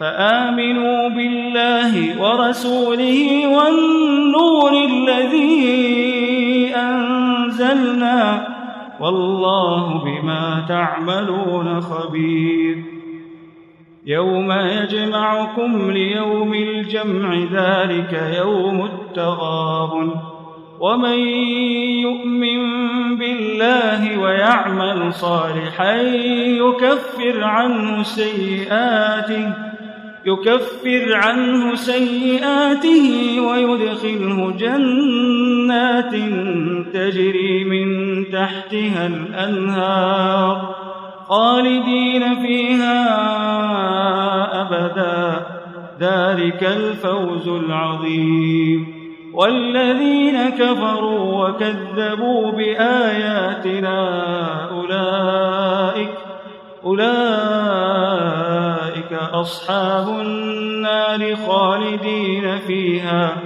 فآمنوا بالله ورسوله والنور الذي أنزلنا والله بما تعملون خبير. يوم يجمعكم ليوم الجمع ذلك يوم التغاب ومن يؤمن بالله ويعمل صالحا يكفر عنه سيئاته. يكفر عنه سيئاته ويدخله جنات تجري من تحتها الأنهار خالدين فيها أبدا. ذلك الفوز العظيم. والذين كفروا وكذبوا بآياتنا أولئك أولئك أصحاب النار خالدين فيها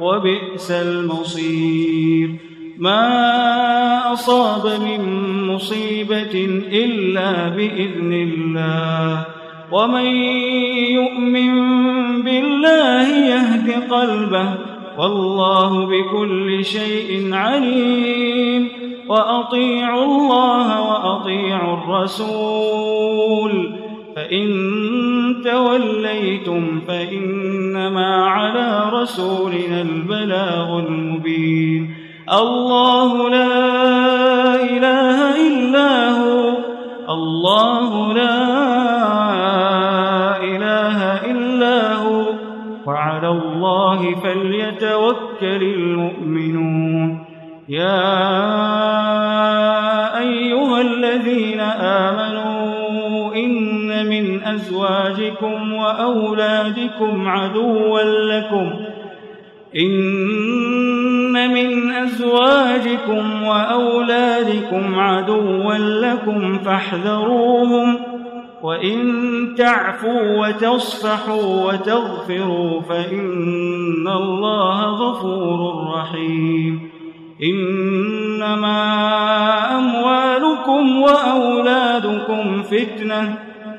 وبئس المصير. ما أصاب من مصيبة إلا بإذن الله. ومن يؤمن بالله يهد قلبه والله بكل شيء عليم. وأطيعوا الله وأطيعوا الرسول فإن توليتم فإنما على رسولنا البلاغ المبين. الله لا إله إلا هو. الله لا إله إلا هو. وعلى الله فليتوكل المؤمنون. يا أيها الذين آمنوا إن من أزواجكم وأولادكم عدوا لكم إن من أزواجكم وأولادكم عدوا لكم فاحذروهم وإن تعفوا وتصفحوا وتغفروا فإن الله غفور رحيم إنما أموالكم وأولادكم فتنة